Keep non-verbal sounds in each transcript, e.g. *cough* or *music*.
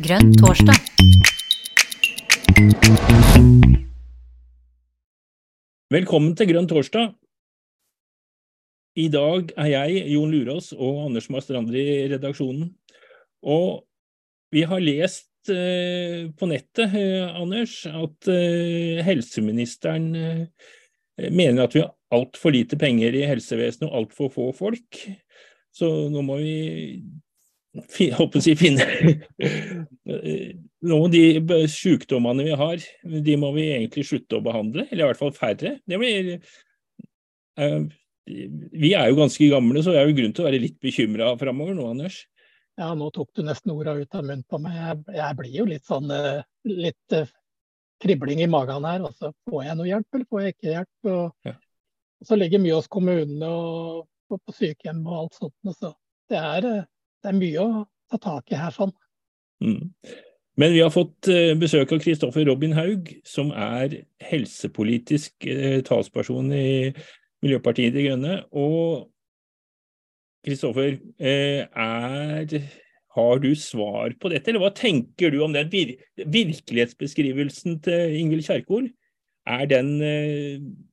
Grønn torsdag. Velkommen til Grønn torsdag. I dag er jeg, Jon Lurås og Anders Mastrander i redaksjonen. Og vi har lest eh, på nettet, eh, Anders, at eh, helseministeren mener at vi har altfor lite penger i helsevesenet og altfor få folk. Så nå må vi håper å si, finne Noen av de sykdommene vi har, de må vi egentlig slutte å behandle, eller i hvert fall færre. Det blir, uh, vi er jo ganske gamle, så vi har jo grunn til å være litt bekymra framover nå, Anders. Ja, nå tok du nesten orda ut av munnen på meg. Jeg, jeg blir jo litt sånn eh, litt eh, kribling i magen her. Og så får jeg noe hjelp, eller får jeg ikke hjelp? Og, Ja. og så ligger mye hos kommunene og, og på sykehjem og alt sånt. og Så det er, det er mye å ta tak i her sånn. Mm. Men vi har fått eh, besøk av Kristoffer Robin Haug, som er helsepolitisk eh, talsperson i Miljøpartiet De Grønne. Og Kristoffer, eh, har du svar på dette, eller hva tenker du om den vir virkelighetsbeskrivelsen til Ingvild Kjerkol? Den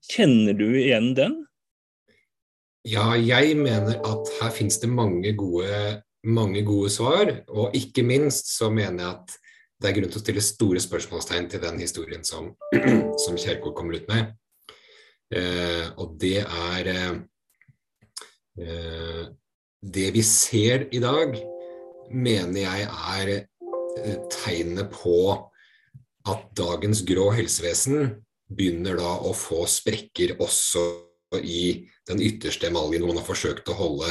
Kjenner du igjen den? Ja, jeg mener at her finnes det mange gode, mange gode svar. Og ikke minst så mener jeg at det er grunn til å stille store spørsmålstegn til den historien som, *clears throat* som Kjerkol kommer ut med. Eh, og det er eh, eh, Det vi ser i dag, mener jeg er eh, tegnet på at dagens grå helsevesen begynner da å få sprekker også i den ytterste emaljen hvor man har forsøkt å holde,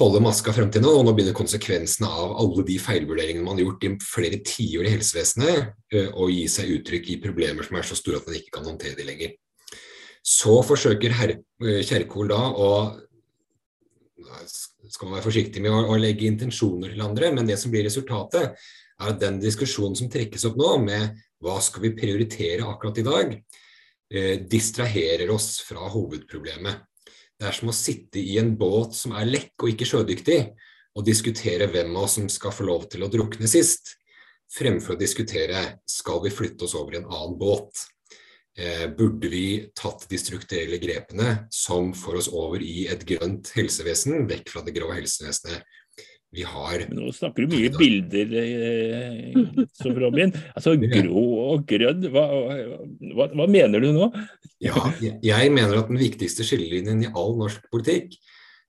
holde maska frem til nå. Og nå begynner konsekvensene av alle de feilvurderingene man har gjort i flere tiår i helsevesenet, eh, å gi seg uttrykk i problemer som er så store at man ikke kan håndtere de lenger. Så forsøker eh, Kjerkol da å skal man være forsiktig med å legge intensjoner til andre, men det som blir resultatet, er at den diskusjonen som trekkes opp nå, med hva skal vi prioritere akkurat i dag, eh, distraherer oss fra hovedproblemet. Det er som å sitte i en båt som er lekk og ikke sjødyktig, og diskutere hvem av oss som skal få lov til å drukne sist, fremfor å diskutere skal vi flytte oss over i en annen båt. Eh, burde vi tatt de strukturelle grepene som får oss over i et grønt helsevesen, vekk fra det grå helsevesenet vi har Nå snakker du mye bilder, eh, Robin. Altså grå og grønn, hva, hva, hva mener du nå? Ja, jeg, mener at den viktigste skillelinjen i all norsk politikk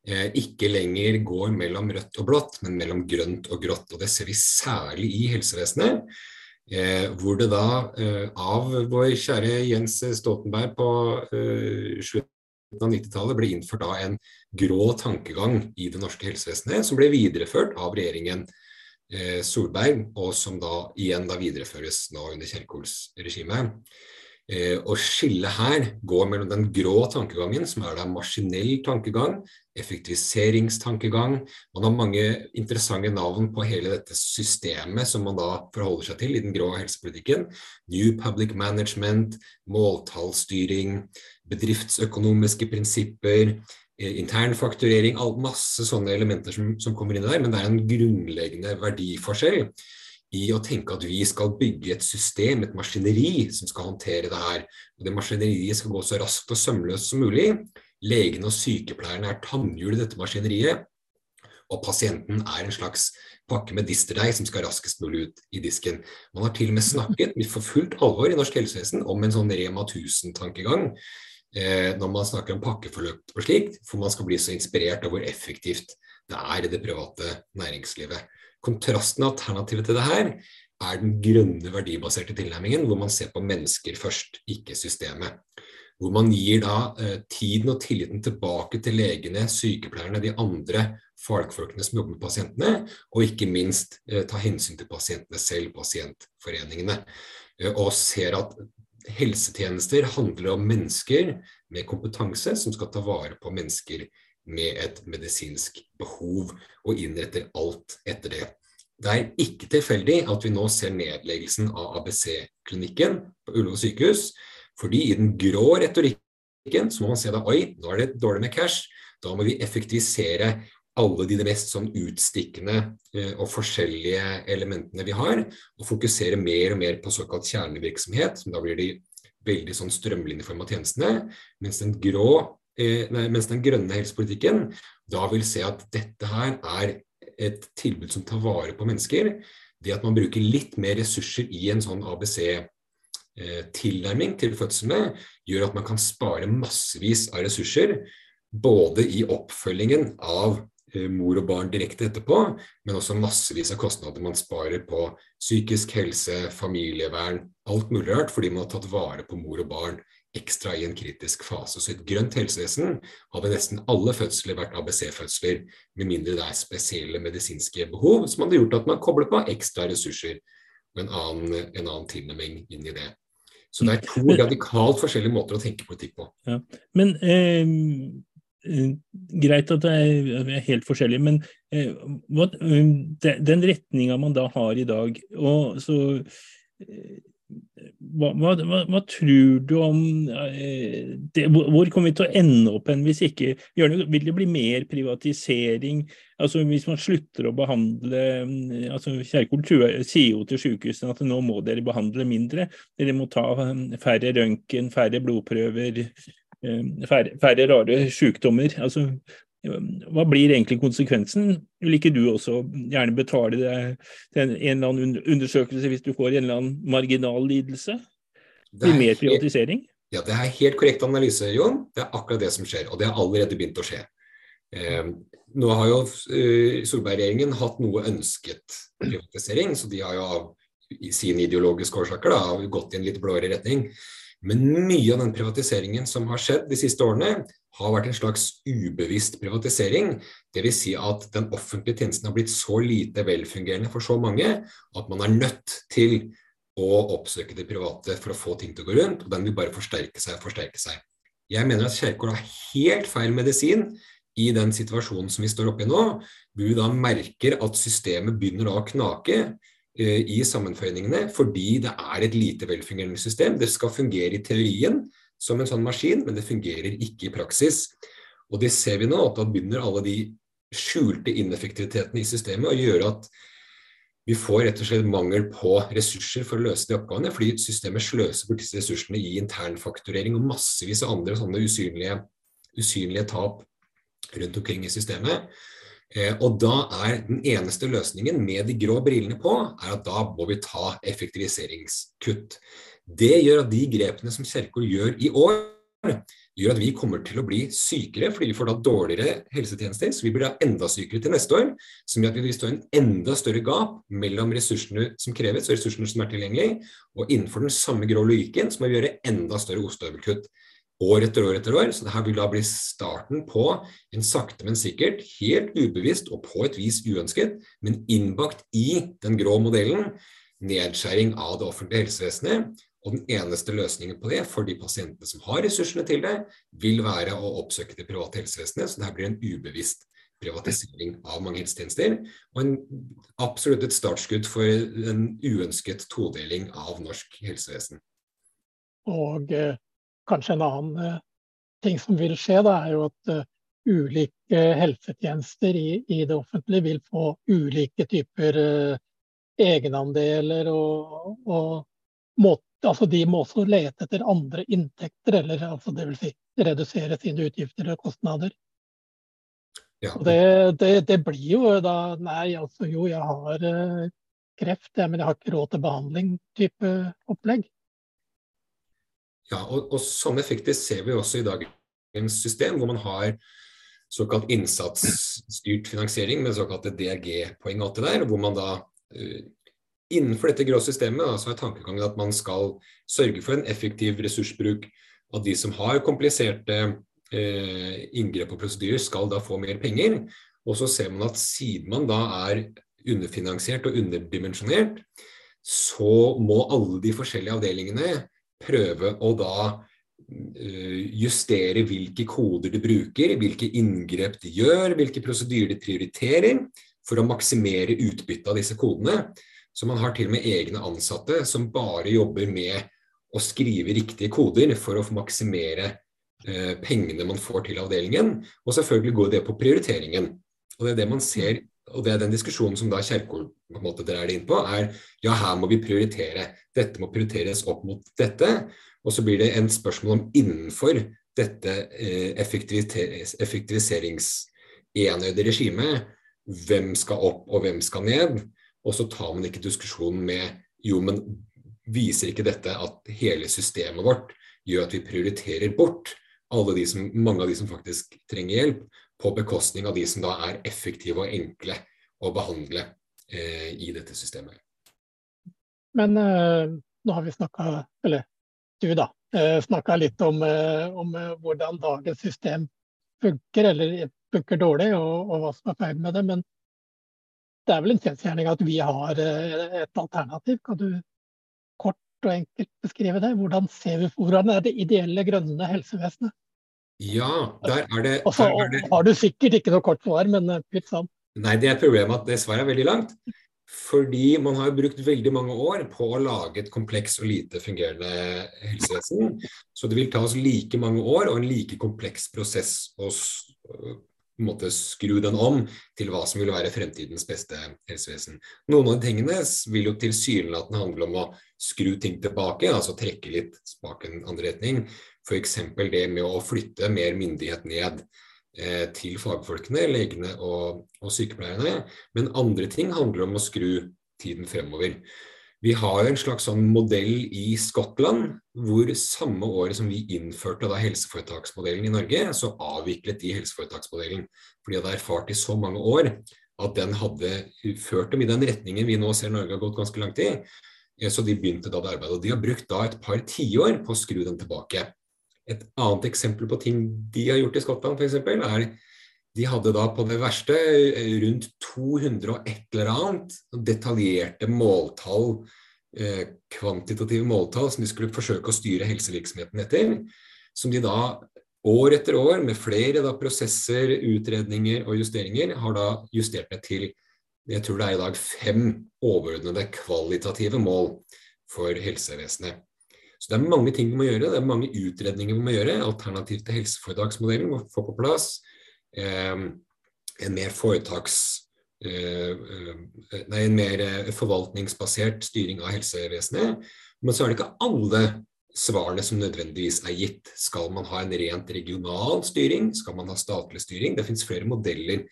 eh, ikke lenger går mellom rødt og blått, men mellom grønt og grått. Og det ser vi særlig i helsevesenet. Eh, hvor det da eh, av vår kjære Jens Stoltenberg på eh, slutten av 90-tallet ble innført da en grå tankegang i det norske helsevesenet, som ble videreført av regjeringen eh, Solberg, og som da igjen da videreføres nå under Kjerkols regime. Eh, og skillet her går mellom den grå tankegangen, som er da maskinell tankegang, effektiviseringstankegang. Man har mange interessante navn på hele dette systemet som man da forholder seg til i den grå helsepolitikken. New Public Management, måltallsstyring, bedriftsøkonomiske prinsipper, intern internfakturering, all, masse sånne elementer som, som kommer inn der. Men det er en grunnleggende verdiforskjell i å tenke at vi skal bygge et system, et maskineri, som skal håndtere det her. Og det maskineriet skal gå så raskt og sømløst som mulig. Legene og sykepleierne er tannhjul i dette maskineriet. Og pasienten er en slags pakke med disterdeig som skal raskest mulig ut i disken. Man har til og med snakket for fullt alvor i norsk helsevesen om en sånn Rema 1000-tankegang. Eh, når man snakker om pakkeforløp og slikt, for man skal bli så inspirert av hvor effektivt det er i det private næringslivet. Kontrasten og alternativet til det her er den grønne verdibaserte tilnærmingen, hvor man ser på mennesker først, ikke systemet. Hvor man gir da eh, tiden og tilliten tilbake til legene, sykepleierne, de andre fagfolkene som jobber med pasientene, og ikke minst eh, ta hensyn til pasientene selv, pasientforeningene. Eh, og ser at helsetjenester handler om mennesker med kompetanse som skal ta vare på mennesker med et medisinsk behov, og innretter alt etter det. Det er ikke tilfeldig at vi nå ser nedleggelsen av ABC-klinikken på Ullevål sykehus, fordi i den grå retorikken så må man se da oi, nå er det dårlig med cash, da må vi effektivisere alle de mest sånn utstikkende eh, og forskjellige elementene vi har, og fokusere mer og mer på såkalt kjernevirksomhet, som da blir de veldig sånn strømlinjeforma tjenestene, mens den, grå, mens den grønne helsepolitikken da vil se at dette her er et tilbud som tar vare på mennesker. Det at man bruker litt mer ressurser i en sånn ABC-tilnærming eh, til fødslene, gjør at man kan spare massevis av ressurser. Både i oppfølgingen av eh, mor og barn direkte etterpå, men også massevis av kostnader man sparer på psykisk helse, familievern, alt mulig rart, fordi man har tatt vare på mor og barn ekstra i en kritisk fase. Så i et grønt helsevesen hadde nesten alle fødsler vært ABC-fødsler, med mindre det er spesielle medisinske behov, som hadde gjort at man kobler på ekstra ressurser og en annen, en annen tilnærming inn i det. Så det er to radikalt forskjellige måter å tenke politikk på. Ja. Men eh, eh Greit at det er helt forskjellig, men eh, hva, eh, den retninga man da har i dag, og så eh, hva, hva, hva, tror du om eh, det, Hvor kommer vi til å ende opp hen hvis ikke Vil det bli mer privatisering? Altså Hvis man slutter å behandle mm, altså Kjerkol sier jo til sykehusene at nå må dere behandle mindre. Dere må ta mm, færre røntgen, færre blodprøver, eh, færre, færre rare sykdommer. Altså, hva blir egentlig konsekvensen? Vil ikke du også gjerne betale deg til en, eller annen undersøkelse hvis du får en eller annen marginal lidelse? Blir mer privatisering? Ja, Det er helt korrekt analyse, Jon. Det er akkurat det som skjer. Og det har allerede begynt å skje. Eh, nå har jo eh, Solberg-regjeringen hatt noe ønsket privatisering, så de har jo av sine ideologiske årsaker da, gått i en litt blåere retning. Men mye av den privatiseringen som har skjedd de siste årene, har vært en slags ubevisst privatisering. Dvs. Si at den offentlige tjenesten har blitt så lite velfungerende for så mange at man er nødt til å oppsøke det private for å få ting til å gå rundt, og den vil bare forsterke seg og forsterke seg. Jeg mener at Kjerkol har helt feil medisin i den situasjonen som vi står oppe i nå. Vi da merker at systemet begynner å knake i sammenføyningene fordi det er et lite velfungerende system. Det skal fungere i teorien, som en sånn maskin, men det fungerer ikke i praksis. Og det ser vi nå, at da begynner alle de skjulte ineffektivitetene i systemet å gjøre at vi får rett og slett mangel på ressurser for å løse de oppgavene, fordi systemet sløser bort disse ressursene i internfakturering og massevis av andre sånne usynlige, usynlige tap rundt omkring i systemet. Eh, og da er den eneste løsningen med de grå brillene på, er at da må vi ta effektiviseringskutt. Det gjør at de grepene som Kjerkol gjør i år, gjør at vi kommer til å bli sykere fordi vi får da dårligere helsetjenester. Så vi blir da enda sykere til neste år, som gjør at vi vil stå i en enda større gap mellom ressursene som kreves og ressursene som er tilgjengelige. Og innenfor den samme grå lyken så må vi gjøre enda større ostehøvelkutt år etter år etter år. Så dette vil da bli starten på en sakte, men sikkert, helt ubevisst og på et vis uønsket, men innbakt i den grå modellen, nedskjæring av det offentlige helsevesenet og den eneste løsningen på det for de pasientene som har ressursene til det, vil være å oppsøke det private helsevesenet. Så det her blir en ubevisst privatisering av mange helsetjenester. Og en, absolutt et startskudd for en uønsket todeling av norsk helsevesen. Og eh, kanskje en annen eh, ting som vil skje, da, er jo at uh, ulike helsetjenester i, i, det offentlige vil få ulike typer uh, egenandeler og, og må, altså de må også lete etter andre inntekter, eller altså dvs. Si, redusere sine utgifter og kostnader. Ja. Det, det, det, blir jo da Nei, altså jo, jeg har kreft, men jeg har ikke råd til behandling-type opplegg. Ja, og, og sånne effekter ser vi også i dagens system, hvor man har såkalt innsatsstyrt finansiering med såkalte DRG-poeng og alt det der, hvor man da uh, Innenfor dette grå systemet da, så er tankegangen at man skal sørge for en effektiv ressursbruk. At de som har kompliserte eh, inngrep og prosedyrer, skal da få mer penger. Og så ser man at siden man da er underfinansiert og underdimensjonert, så må alle de forskjellige avdelingene prøve å da eh, justere hvilke koder de bruker, hvilke inngrep de gjør, hvilke prosedyrer de prioriterer, for å maksimere utbyttet av disse kodene. Så man har til og med egne ansatte som bare jobber med å skrive riktige koder for å maksimere eh, pengene man får til avdelingen. Og selvfølgelig går det på prioriteringen. Og det er det man ser, og det er den diskusjonen som da Kjerkol på en måte drar det inn på, er ja, her må vi prioritere. Dette må prioriteres opp mot dette. Og så blir det en spørsmål om innenfor dette eh, effektiviseringsenøyde regimet, hvem skal opp og hvem skal ned? Og så tar man ikke diskusjonen med jo, men viser ikke dette at hele systemet vårt gjør at vi prioriterer bort alle de som, mange av de som faktisk trenger hjelp, på bekostning av de som da er effektive og enkle å behandle eh, i dette systemet. Men eh, nå har vi snakka, eller du da, eh, snakka litt om, eh, om, eh, hvordan dagens system funker, eller funker dårlig, og, og, hva som er feil med det. Men det er vel en kjensgjerning at vi har eh, et alternativ. Kan du kort og enkelt beskrive det? Hvordan ser vi er det ideelle grønne helsevesenet? Ja, der er det, Og så har du sikkert ikke noe kort svar, men eh, pytt sann. Nei, det er problemet at det svaret er veldig langt. Fordi man har brukt veldig mange år på å lage et kompleks og lite fungerende helsevesen. Så det vil ta oss like mange år og en like kompleks prosess å måte skru den om til hva som vil være fremtidens beste helsevesen. Noen av de tingene vil jo tilsynelatende handle om å skru ting tilbake, altså trekke litt spaken andre retning. F.eks. det med å flytte mer myndighet ned eh, til fagfolkene, legene og, og, sykepleierne. Men andre ting handler om å skru tiden fremover. Vi har en slags sånn modell i Skottland hvor samme året som vi innførte da helseforetaksmodellen i Norge, så avviklet de helseforetaksmodellen. For de hadde erfart i så mange år at den hadde ført dem i den retningen vi nå ser Norge har gått ganske langt i. Så de begynte da det arbeidet. Og de har brukt da et par tiår på å skru den tilbake. Et annet eksempel på ting de har gjort i Skottland, f.eks., er de hadde da på det verste rundt 200 og et eller annet detaljerte måltall, eh, kvantitative måltall, som de skulle forsøke å styre helsevirksomheten etter. Som de da år etter år, med flere da, prosesser, utredninger og justeringer, har da justert ned til jeg tror det er i dag fem overordnede kvalitative mål for helsevesenet. Så det er mange ting vi må gjøre, det er mange utredninger vi må gjøre. Alternativ til helseforetaksmodellen må få på plass eh, en mer foretaks... Eh, eh, nei, en mer eh, forvaltningsbasert styring av helsevesenet. Men så er det ikke alle svarene som nødvendigvis er gitt. Skal man ha en rent regional styring? Skal man ha statlig styring? Det finnes flere modeller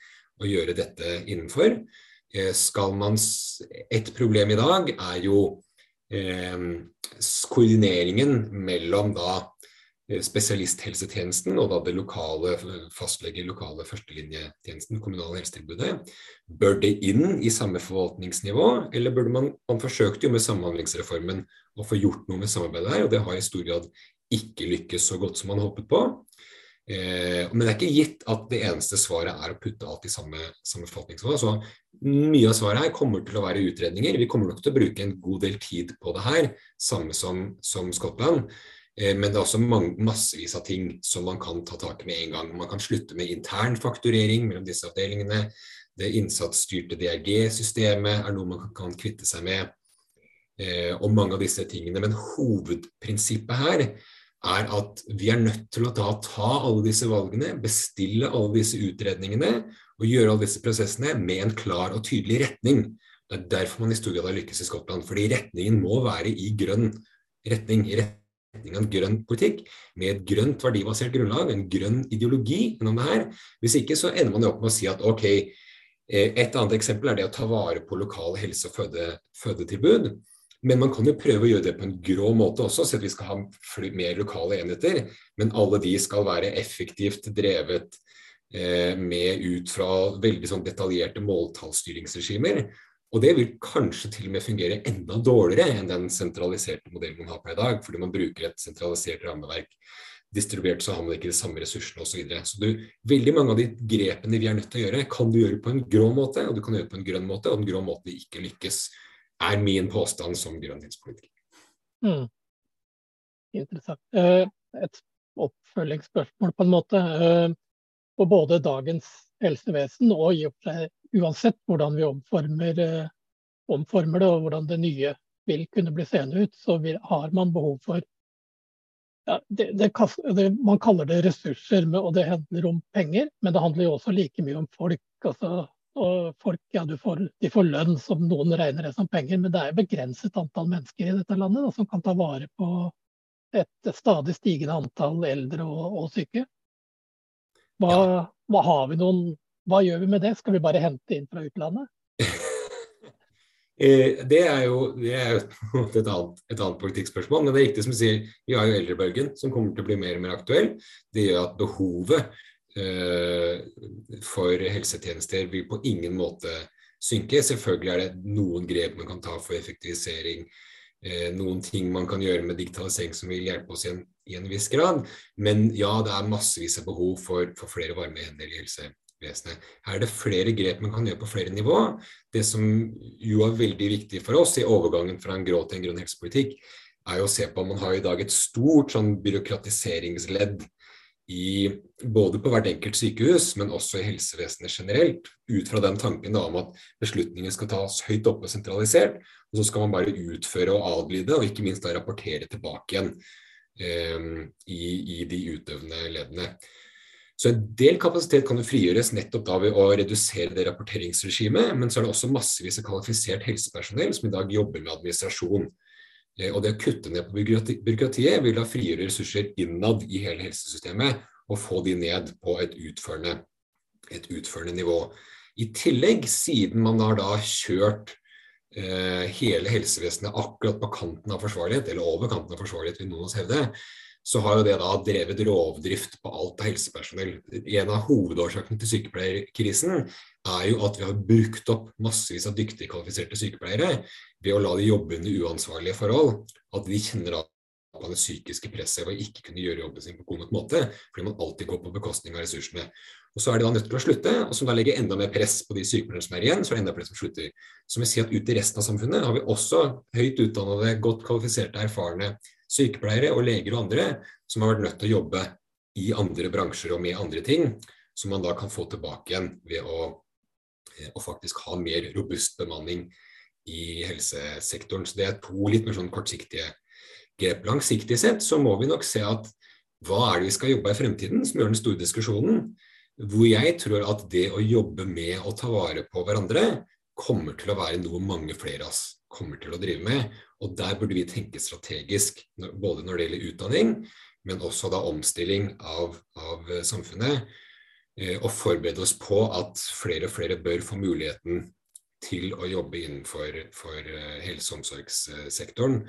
å gjøre dette innenfor. Eh, skal man Et problem i dag er jo koordineringen mellom da eh, spesialisthelsetjenesten og da det lokale fastlege, lokale førstelinjetjenesten, kommunale helsetilbudet. Bør det inn i samme forvaltningsnivå, eller burde man Man forsøkte jo med Samhandlingsreformen å få gjort noe med samarbeidet her, og det har i stor grad ikke lykkes så godt som man håpet på. Eh, men det er ikke gitt at det eneste svaret er å putte alt i samme, samme forvaltningsnivå. Så mye av svaret her kommer til å være utredninger. Vi kommer nok til å bruke en god del tid på det her, samme som, som Skottland. Eh, men det er også mange, massevis av ting som man kan ta tak i med en gang. Man kan slutte med intern fakturering mellom disse avdelingene. Det innsatsstyrte DRG-systemet er noe man kan kvitte seg med. Eh, og mange av disse tingene. Men hovedprinsippet her er at vi er nødt til å ta, ta, alle disse valgene, bestille alle disse utredningene og gjøre alle disse prosessene med en klar og tydelig retning. Det er derfor man i stor grad har lykkes i Skottland. Fordi retningen må være i grønn retning. i retning av en grønn politikk med et grønt verdibasert grunnlag, en grønn ideologi gjennom det her. Hvis ikke så ender man jo opp med å si at ok, eh, et annet eksempel er det å ta vare på lokale helse- og føde, fødetilbud. Men man kan jo prøve å gjøre det på en grå måte også, så vi skal ha mer lokale enheter. Men alle de skal være effektivt drevet eh, med ut fra veldig sånn detaljerte måltallsstyringsregimer. Og det vil kanskje til og med fungere enda dårligere enn den sentraliserte modellen man har på i dag, fordi man bruker et sentralisert rammeverk. Distribuert så har man ikke de samme ressursene osv. Så, videre. så du, veldig mange av de grepene vi er nødt til å gjøre, kan du gjøre på en grå måte, og du kan gjøre på en grønn måte, og den grå måten ikke lykkes er min påstand som grønnhetspolitiker. Mm. Interessant. Eh, et oppfølgingsspørsmål, på en måte. Eh, på både dagens helsevesen og i og for seg uansett hvordan vi omformer, eh, omformer, det og hvordan det nye vil kunne bli seende ut, så har man behov for ja, det, det, det, Man kaller det ressurser, og det handler om penger, men det handler jo også like mye om folk. Altså, og folk ja, får, de får lønn som noen regner det som penger, men det er begrenset antall mennesker i dette landet da, som kan ta vare på et stadig stigende antall eldre og, og syke. Hva, hva, har vi noen, hva gjør vi med det? Skal vi bare hente inn fra utlandet? *laughs* Eh, det er jo, det er jo *laughs* et, annet, et annet politikkspørsmål, men det er riktig som du sier, vi har jo eldrebølgen som kommer til å bli mer og mer aktuell. Det gjør at behovet eh, for helsetjenester vil på ingen måte synke. Selvfølgelig er det noen grep man kan ta for effektivisering, eh, noen ting man kan gjøre med digitalisering som vil hjelpe oss i en, i en viss grad. Men ja, det er massevis av behov for, for flere varme hender i helsevesenet. Her er det flere grep man kan gjøre på flere nivå. Det som jo er veldig viktig for oss i overgangen fra en grå til en grønn helsepolitikk, er jo å se på om man har i dag et stort sånn byråkratiseringsledd i, både på hvert enkelt sykehus, men også i helsevesenet generelt, ut fra den tanken da, om at beslutninger skal tas høyt oppe og sentralisert, og så skal man bare utføre og adlyde, og ikke minst da rapportere tilbake igjen eh, i, i, de utøvende leddene. Så en del kapasitet kan jo frigjøres nettopp da ved å redusere det rapporteringsregimet, men så er det også massevis av kvalifisert helsepersonell som i dag jobber med administrasjon. Eh, og det å kutte ned på byråkratiet vil da frigjøre ressurser innad i hele helsesystemet og få de ned på et utførende, et utførende nivå. I tillegg, siden man har da kjørt eh, hele helsevesenet akkurat på kanten av forsvarlighet, eller over kanten av forsvarlighet, vil noen av oss hevde, så har jo det da drevet rovdrift på alt av helsepersonell. En av hovedårsakene til sykepleierkrisen er jo at vi har brukt opp massevis av dyktige, kvalifiserte sykepleiere ved å la de jobbe under uansvarlige forhold. At de kjenner på det psykiske presset ved ikke kunne gjøre jobben sin på god nok måte, fordi man alltid går på bekostning av ressursene. Og Så er de da nødt til å slutte, og som da legger enda mer press på de sykepleierne som er igjen, så er det enda flere som slutter. Så vi sier at ute i resten av samfunnet har vi også høyt utdannede, godt kvalifiserte, erfarne sykepleiere og leger og andre som har vært nødt til å jobbe i andre bransjer og med andre ting, som man da kan få tilbake igjen ved å, eh, å faktisk ha mer robust bemanning i helsesektoren. Så det er to litt mer sånn kortsiktige grep. Langsiktig sett så må vi nok se at hva er det vi skal jobbe i fremtiden, som gjør den store diskusjonen. Hvor jeg tror at det å jobbe med å ta vare på hverandre kommer til å være noe mange flere av oss kommer til å drive med. Og der burde vi tenke strategisk, både når det gjelder utdanning, men også da omstilling av, av samfunnet. Eh, og forberede oss på at flere og flere bør få muligheten til å jobbe innenfor eh, helse- og omsorgssektoren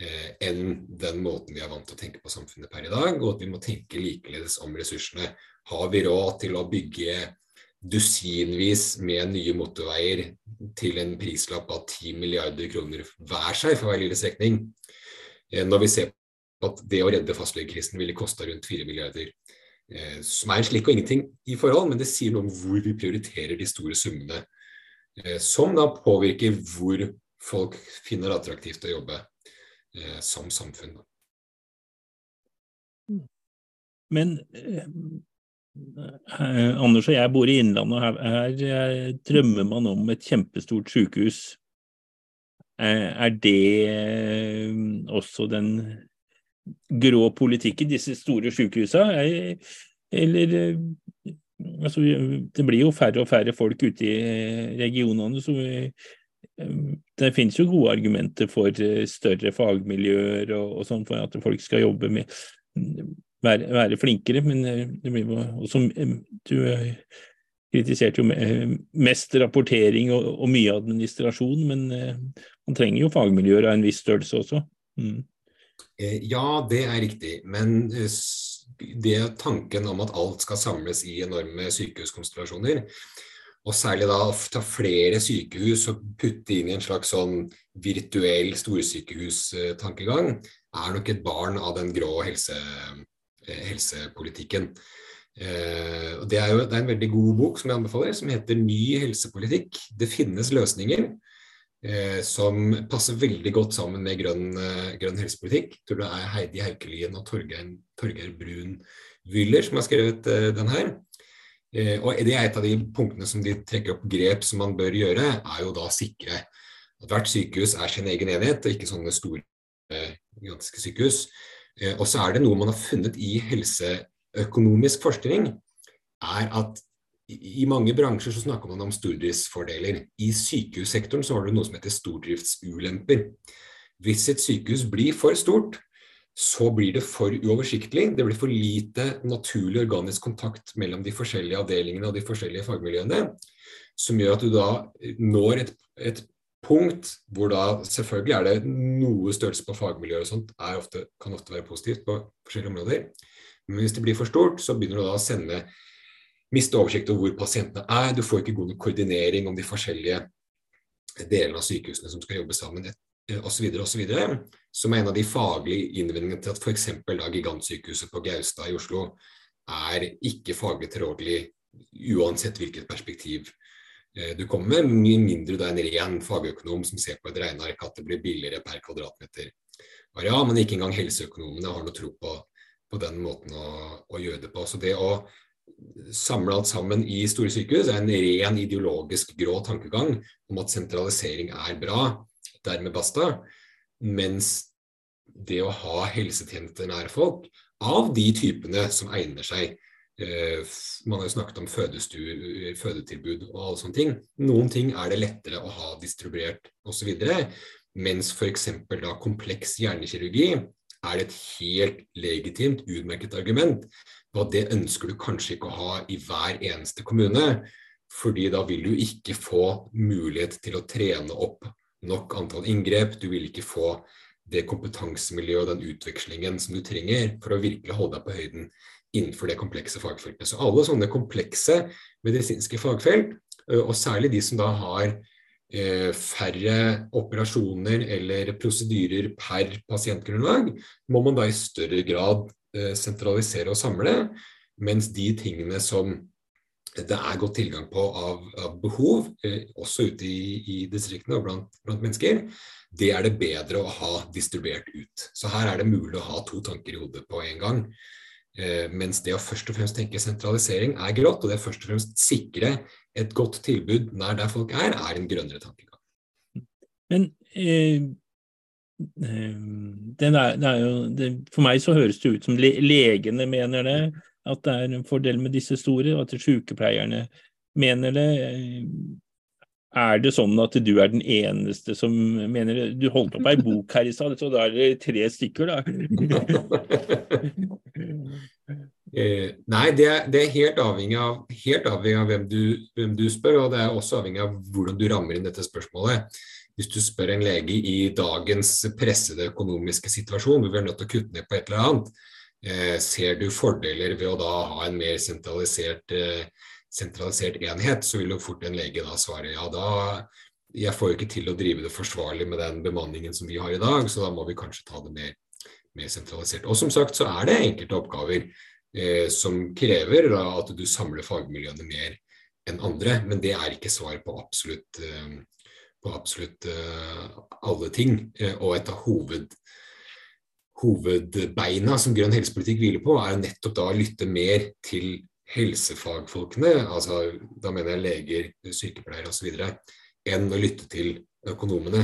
eh, enn den måten vi er vant til å tenke på samfunnet per i dag, og at vi må tenke likeledes om ressursene. Har vi råd til å bygge dusinvis med nye motorveier til en prislapp av 10 milliarder kroner hver seg for hver lille strekning. Eh, når vi ser at det å redde fastlegekrisen ville kosta rundt 4 milliarder. Eh, som er en slikk og ingenting i forhold, men det sier noe om hvor vi prioriterer de store summene. Eh, som da påvirker hvor folk finner det attraktivt å jobbe som samfunn. Men Eh, Anders og jeg bor i Innlandet, og her, her eh, drømmer man om et kjempestort sykehus. Eh, er det også den grå politikken, disse store sykehusene? Eller altså, Det blir jo færre og færre folk ute i regionene. så det finnes jo gode argumenter for større fagmiljøer og, og sånn for at folk skal jobbe med være, være flinkere. Men eh, det blir også eh, Du eh, kritiserte jo mest rapportering og, og, mye administrasjon, men man trenger jo fagmiljøer av en viss størrelse også. Mm. Ja, det er riktig. Men det tanken om at alt skal samles i enorme sykehuskonstellasjoner, og særlig da ta flere sykehus og putte inn i en slags sånn virtuell storsykehustankegang, er nok et barn av den grå helse, helsepolitikken. Eh, det er jo det er en veldig god bok som jeg anbefaler, som heter 'Ny helsepolitikk'. Det finnes løsninger eh, som passer veldig godt sammen med grønn, grønn helsepolitikk. Jeg tror det er Heidi Haukelien og Torgeir Brun Wyller som har skrevet den her. og det er et av de punktene som de trekker opp grep som man bør gjøre, er jo da sikre at hvert sykehus er sin egen enhet, og ikke sånne store gigantiske sykehus. Og så er det noe man har funnet i helseøkonomisk forskning, er at i mange bransjer så snakker man om stordriftsfordeler. I sykehussektoren så har du noe som heter stordriftsulemper. Hvis et sykehus blir for stort, så blir det for uoversiktlig. Det blir for lite naturlig organisk kontakt mellom de forskjellige avdelingene og de forskjellige fagmiljøene, som gjør at du da når et, et punkt hvor da selvfølgelig er det noe størrelse på fagmiljøet og sånt, ofte, kan ofte være positivt på forskjellige områder. Men hvis det blir for stort, så begynner du da å sende miste oversikt over hvor pasientene er, du får ikke god nok koordinering om de forskjellige delene av sykehusene som skal jobbe sammen, osv. osv. Som er en av de faglige innvendingene til at f.eks. gigantsykehuset på Gaustad i Oslo er ikke faglig tilrådelig uansett hvilket perspektiv du kommer med, mye mindre er en ren fagøkonom som ser på et regneark at det blir billigere per kvadratmeter Ja, men ikke engang helseøkonomene har noe tro på, på den måten å, å, gjøre det på. Så det å samle alt sammen i store sykehus er en ren ideologisk grå tankegang om at sentralisering er bra, dermed basta. Mens det å ha helsetjenester nær folk, av de typene som egner seg eh, Man har jo snakket om fødetilbud og alle sånne ting. Noen ting er det lettere å ha distribuert osv. Mens f.eks. da kompleks hjernekirurgi er et helt legitimt, utmerket argument og det ønsker du kanskje ikke å ha i hver eneste kommune, fordi da vil du ikke få mulighet til å trene opp nok antall inngrep. Du vil ikke få det kompetansemiljøet og den utvekslingen som du trenger for å virkelig holde deg på høyden innenfor det komplekse fagfeltet. Så alle sånne komplekse medisinske fagfelt, og særlig de som da har færre operasjoner eller prosedyrer per pasientgrunnlag, må man da i større grad sentralisere og samle, mens de tingene som det er godt tilgang på av, av behov, eh, også ute i, i distriktene og blant, blant, mennesker, det er det bedre å ha distribuert ut. Så her er det mulig å ha to tanker i hodet på en gang. Eh, mens det å først og fremst tenke sentralisering er grått, og det å først og fremst sikre et godt tilbud nær der folk er, er en grønnere tankegang. Men eh, det er, er jo, det, for meg så høres det ut som le, legene mener det, at det er en fordel med disse store, og at sykepleierne mener det. Er det sånn at du er den eneste som mener det? Du holdt opp ei bok her i stad, så da er det tre stykker, da? *laughs* eh, nei, det er, det er, helt, avhengig av, helt avhengig av hvem du, hvem du spør, og det er også avhengig av hvordan du rammer inn dette spørsmålet hvis du spør en lege i dagens pressede økonomiske situasjon, hvor vi er nødt til å kutte ned på et eller annet, ser du fordeler ved å da ha en mer sentralisert, eh, sentralisert enhet, så vil jo fort en lege da svare ja, da jeg får jo ikke til å drive det forsvarlig med den bemanningen som vi har i dag, så da må vi kanskje ta det mer, mer sentralisert. Og som sagt så er det enkelte oppgaver eh, som krever da, at du samler fagmiljøene mer enn andre, men det er ikke svar på absolutt eh, på absolutt eh, alle ting. Uh, og et av hoved, hovedbeina som grønn helsepolitikk hviler på, er nettopp da å lytte mer til helsefagfolkene, altså da mener jeg leger, sykepleiere osv., enn å lytte til økonomene.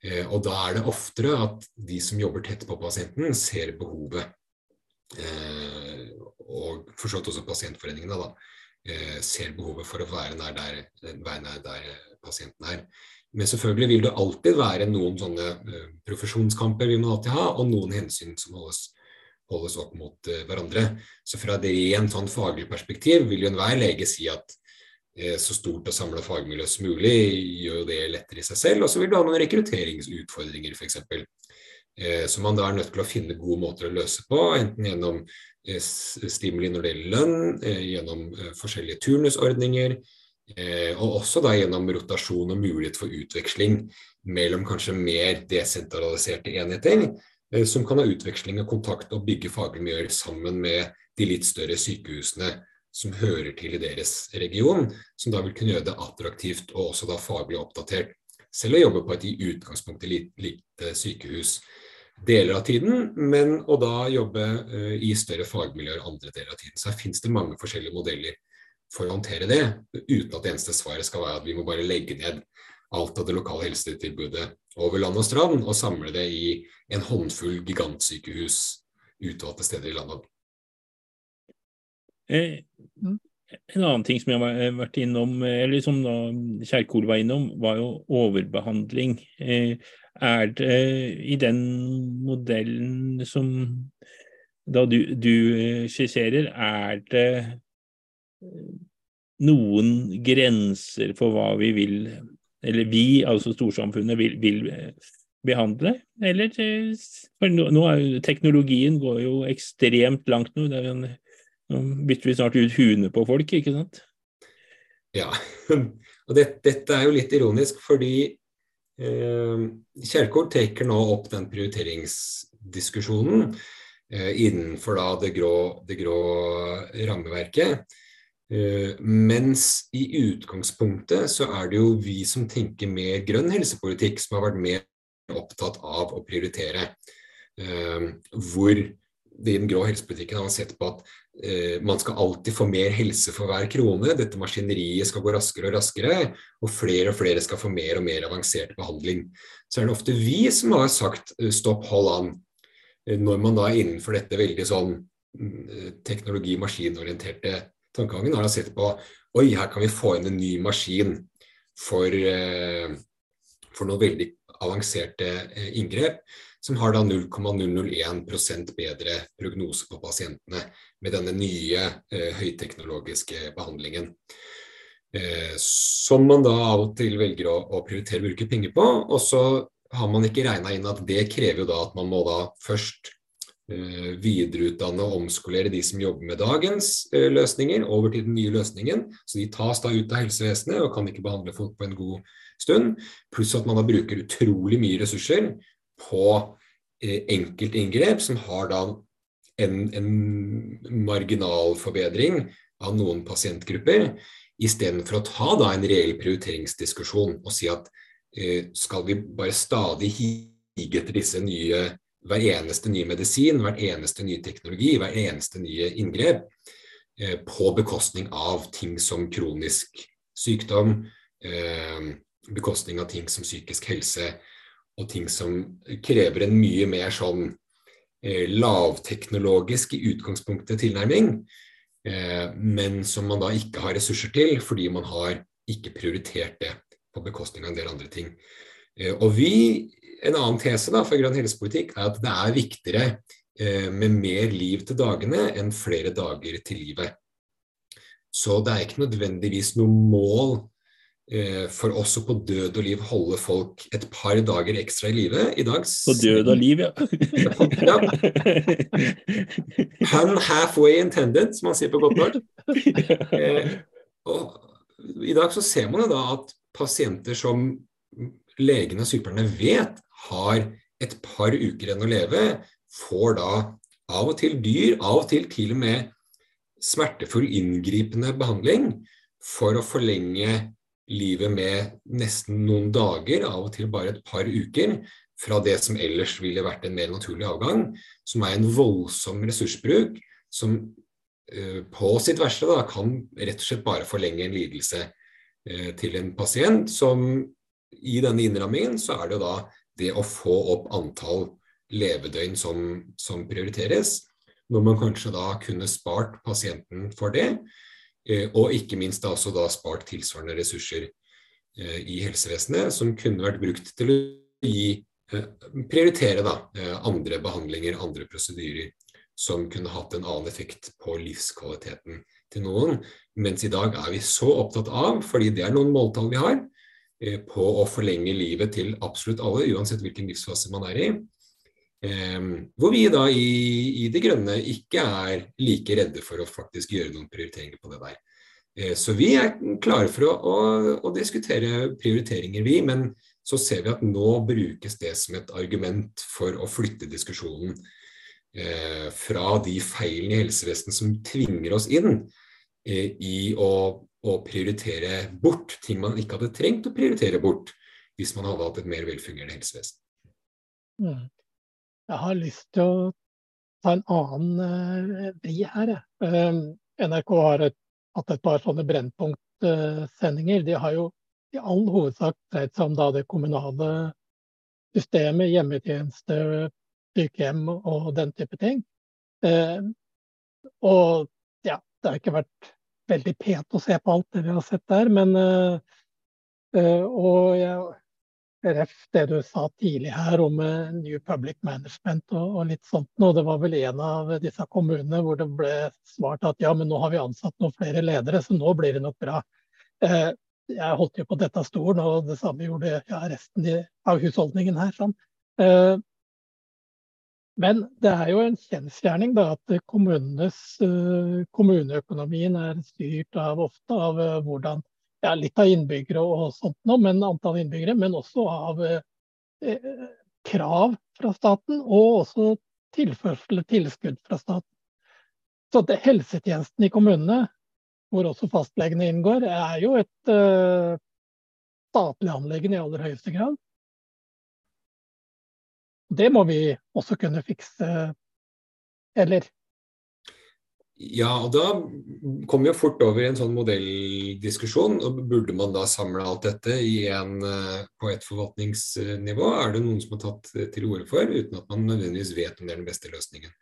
Eh, og da er det oftere at de som jobber tett på pasienten, ser behovet. Eh, og for så vidt også pasientforeningene, da, eh, ser behovet for å være nær der, være nær der pasienten er. Men selvfølgelig vil det alltid være noen sånne uh, profesjonskamper vi må alltid ha, og noen hensyn som holdes, holdes opp mot uh, hverandre. Så fra et rent sånn faglig perspektiv vil jo enhver lege si at uh, så stort og samla fagmiljø som mulig gjør jo det lettere i seg selv. Og så vil du ha noen rekrutteringsutfordringer f.eks. Som man da er nødt til å finne gode måter å løse på, enten gjennom stimuli når det gjelder lønn, gjennom forskjellige turnusordninger, Eh, og også da gjennom rotasjon og mulighet for utveksling mellom kanskje mer desentraliserte enheter, eh, som kan ha utveksling og kontakt og bygge fagmiljøer sammen med de litt større sykehusene som hører til i deres region, som da vil kunne gjøre det attraktivt og også da faglig oppdatert. Selv å jobbe på et i utgangspunktet lite sykehus deler av tiden, men å da jobbe uh, i større fagmiljøer andre deler av tiden. Så her finnes det mange forskjellige modeller for å håndtere det, uten at det eneste svaret skal være at vi må bare legge ned alt av det lokale helsetilbudet over land og strand og samle det i en håndfull gigantsykehus utvalgte steder i landet. Eh, en annen ting som jeg har vært innom, eller som da Kjerkol var innom, var jo overbehandling. Eh, er det i den modellen som da du, du skisserer, er det noen grenser for hva vi vil, eller vi, altså storsamfunnet, vil, vil behandle? Eller for nå, nå er jo, teknologien går jo ekstremt langt nå. det er en nå bytter vi snart ut huene på folk, ikke sant? Ja, *laughs* og det, dette er jo litt ironisk, fordi eh, Kjerkol trekker nå opp den prioriteringsdiskusjonen eh, innenfor da det grå, det grå rammeverket. Eh, mens i utgangspunktet så er det jo vi som tenker mer grønn helsepolitikk, som har vært mer opptatt av å prioritere. Eh, hvor det i den grå helsepolitikken har man sett på at eh, man skal alltid få mer helse for hver krone. Dette maskineriet skal gå raskere og raskere, og flere og flere skal få mer og mer avansert behandling. Så er det ofte vi som har sagt stopp, hold an. Når man da er innenfor dette veldig sånn mm, teknologi-maskinorienterte tankegangen, har å sett på oi, her kan vi få inn en ny maskin for, eh, for noen veldig avanserte eh, inngrep som har da 0,001% bedre prognose på pasientene med denne nye eh, høyteknologiske behandlingen. Eh, som man da av og til velger å, å prioritere å bruke penger på. Og så har man ikke regna inn at det krever jo da at man må da først videreutdanne og omskolere de som jobber med dagens eh, løsninger, over til den nye løsningen. Så de tas da ut av helsevesenet og kan ikke behandle folk på en god stund. Pluss at man da bruker utrolig mye ressurser på eh, enkeltinngrep som har da en, en marginalforbedring av noen pasientgrupper, istedenfor å ta da en reell prioriteringsdiskusjon og si at eh, skal vi bare stadig hige etter disse nye hver eneste nye medisin, hver eneste nye teknologi, hver eneste nye inngrep, eh, på bekostning av ting som kronisk sykdom, eh, bekostning av ting som psykisk helse, og ting som krever en mye mer sånn eh, lavteknologisk i utgangspunktet tilnærming, eh, men som man da ikke har ressurser til fordi man har ikke prioritert det på bekostning av en del andre ting. Og vi, En annen tese da for grønn helsepolitikk er at det er viktigere eh, med mer liv til dagene enn flere dager til livet. Så det er ikke nødvendigvis noe mål Eh, for oss å på død og liv holde folk et par dager ekstra i live i dag. På død og liv, ja. ja. Hun halfway intended, som man sier på godt norsk. Eh, og I dag så ser man jo da at pasienter som legene og sykepleierne vet har et par uker igjen å leve, får da av og til dyr, av og til til og med smertefull, inngripende behandling for å forlenge livet med nesten noen dager, av og til bare et par uker, fra det som ellers ville vært en mer naturlig avgang, som er en voldsom ressursbruk som uh, på sitt verste da, kan rett og slett bare forlenge en lidelse uh, til en pasient. Som i denne innrammingen så er det jo da det å få opp antall levedøgn som, som prioriteres, når man kanskje da kunne spart pasienten for det. Eh, og ikke minst da også da spart tilsvarende ressurser eh, i helsevesenet som kunne vært brukt til å gi, eh, prioritere da, andre behandlinger, andre prosedyrer som kunne hatt en annen effekt på livskvaliteten til noen. Mens i dag er vi så opptatt av, fordi det er noen måltall vi har, på å forlenge livet til absolutt alle, uansett hvilken livsfase man er i. Um, hvor vi da i, i Det Grønne ikke er like redde for å faktisk gjøre noen prioriteringer på det der. Uh, så vi er klare for å, å, å, diskutere prioriteringer, vi. Men så ser vi at nå brukes det som et argument for å flytte diskusjonen eh, fra de feilene i helsevesenet som tvinger oss inn eh, i å, å, prioritere bort ting man ikke hadde trengt å prioritere bort hvis man hadde hatt et mer velfungerende helsevesen. Mm. Jeg har lyst til å ta en annen uh, vri her. Uh, NRK har et, hatt et par sånne Brennpunkt-sendinger. De har jo i all hovedsak dreid seg om da, det kommunale systemet, hjemmetjeneste, sykehjem og den type ting. og ja, det har ikke vært veldig pent å se på alt det vi har sett der, men og jeg, ref det du sa tidlig her om New Public Management og, og litt sånt. Og det var vel en av disse kommunene hvor det ble svart at ja, men nå har vi ansatt noen flere ledere, så nå blir det nok bra. Eh, jeg holdt jo på dette stolen, og det samme gjorde ja, resten av husholdningen her. Sånn. Eh, men det er jo en kjensgjerning at eh, kommuneøkonomien er styrt av ofte av eh, hvordan ja, litt av innbyggere og sånt nå, men antall innbyggere, men også av eh, krav fra staten, og også tilførsel tilskudd fra staten. Så det, helsetjenesten i kommunene, hvor også fastlegene inngår, er jo et eh, statlig anliggende i aller høyeste grad. Det må vi også kunne fikse, eller ja, og da kommer vi jo fort over i en sånn modelldiskusjon. og Burde man da samle alt dette en, eh, på et forvaltningsnivå? Er det noen som har tatt til orde for, uten at man nødvendigvis vet om det er den beste løsningen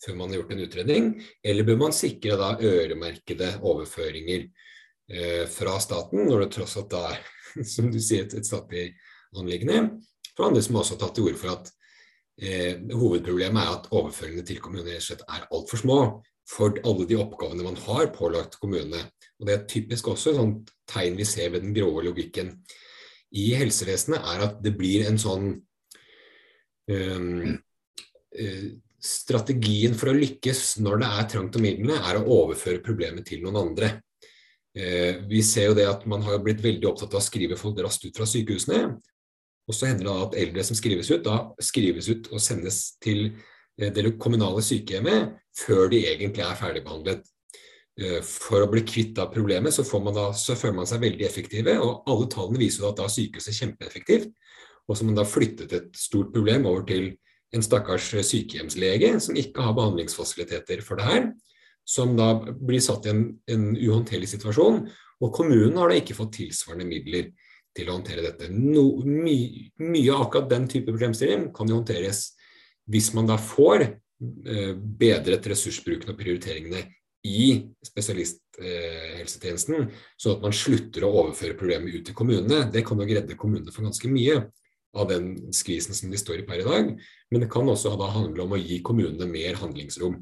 før man har gjort en utredning? Eller bør man sikre da øremerkede overføringer eh, fra staten, når det tross alt er, *laughs* som du sier, et, et statlig anliggende? For andre som også har tatt til orde for at eh, hovedproblemet er at overføringene til kommunene rett og slett er altfor små for alle de oppgavene man har pålagt kommunene. Og Det er typisk også et tegn vi ser ved den grove logikken i helsevesenet, er at det blir en sånn um, Strategien for å lykkes når det er trangt om midlene, er å overføre problemet til noen andre. Uh, vi ser jo det at Man har blitt veldig opptatt av å skrive folk raskt ut fra sykehusene. Og så hender det at eldre som skrives ut, da skrives ut og sendes til Eh, det kommunale sykehjemmet før de egentlig er ferdigbehandlet. Eh, for å bli kvitt av problemet, så, man da, så, føler man seg veldig effektive. og Alle tallene viser at da er sykehuset kjempeeffektivt. Og så har man da flyttet et stort problem over til en stakkars sykehjemslege som ikke har behandlingsfasiliteter for det her. Som da blir satt i en, en uhåndterlig situasjon. Og kommunen har da ikke fått tilsvarende midler til å håndtere dette. No, my, mye av akkurat den type problemstilling kan jo håndteres hvis man da får eh, bedret ressursbruken og prioriteringene i spesialisthelsetjenesten, eh, så at man slutter å overføre problemet ut til kommunene, det kan nok redde kommunene for ganske mye av den skvisen som de står i per i dag. Men det kan også da handle om å gi kommunene mer handlingsrom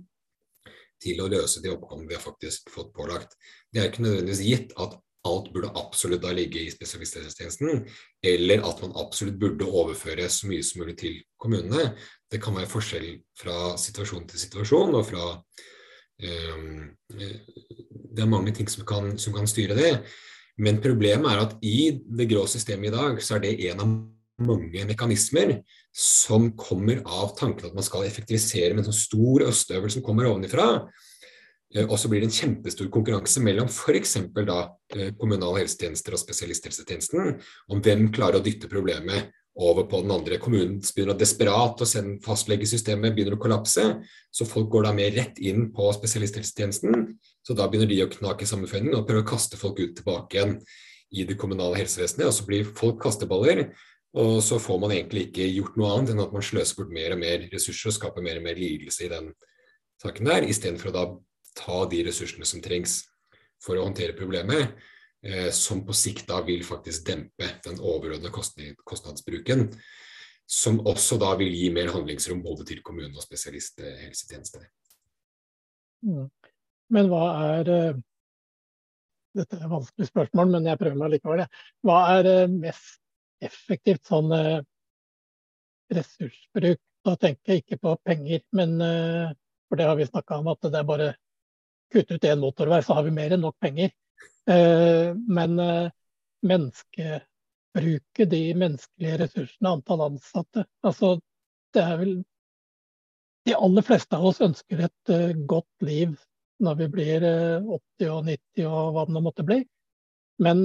til å løse de oppgavene de har faktisk fått pålagt. Det er ikke nødvendigvis gitt at alt burde absolutt da ligge i spesialisthelsetjenesten, eller at man absolutt burde overføre så mye som mulig til kommunene. Det kan være forskjell fra situasjon til situasjon, og fra um, Det er mange ting som kan, som kan, styre det. Men problemet er at i det grå systemet i dag, så er det en av mange mekanismer som kommer av tanken at man skal effektivisere med en sånn stor østøvel som kommer ovenifra. Eh, og så blir det en kjempestor konkurranse mellom f.eks. da eh, kommunale helsetjenester og spesialisthelsetjenesten om hvem klarer å dytte problemet over på den andre. Kommunen begynner å desperat å sende fastlegesystemet begynner å kollapse, så folk går da mer rett inn på spesialisthelsetjenesten. Så da begynner de å knake sammenføyning og prøve å kaste folk ut tilbake igjen i det kommunale helsevesenet. Og så blir folk kasteballer, og så får man egentlig ikke gjort noe annet enn at man sløser bort mer og mer ressurser og skaper mer og mer lidelse i den saken der, istedenfor å da ta de ressursene som trengs for å håndtere problemet, eh, som på sikt da vil faktisk dempe den overordnede kostnadsbruken. Som også da vil gi mer handlingsrom både til kommunen og spesialisthelsetjenester. Mm. Men hva er eh, Dette er et vanskelig spørsmål, men jeg prøver meg likevel. Hva er eh, mest effektivt sånn eh, ressursbruk? Da tenker jeg ikke på penger, men for det har vi snakka om at det er bare kutte ut én motorvei, så har vi mer enn nok penger. Eh, men eh, menneskebruket, de menneskelige ressursene, antall ansatte altså det er vel De aller fleste av oss ønsker et eh, godt liv når vi blir 80 og 90 og hva det nå måtte bli. Men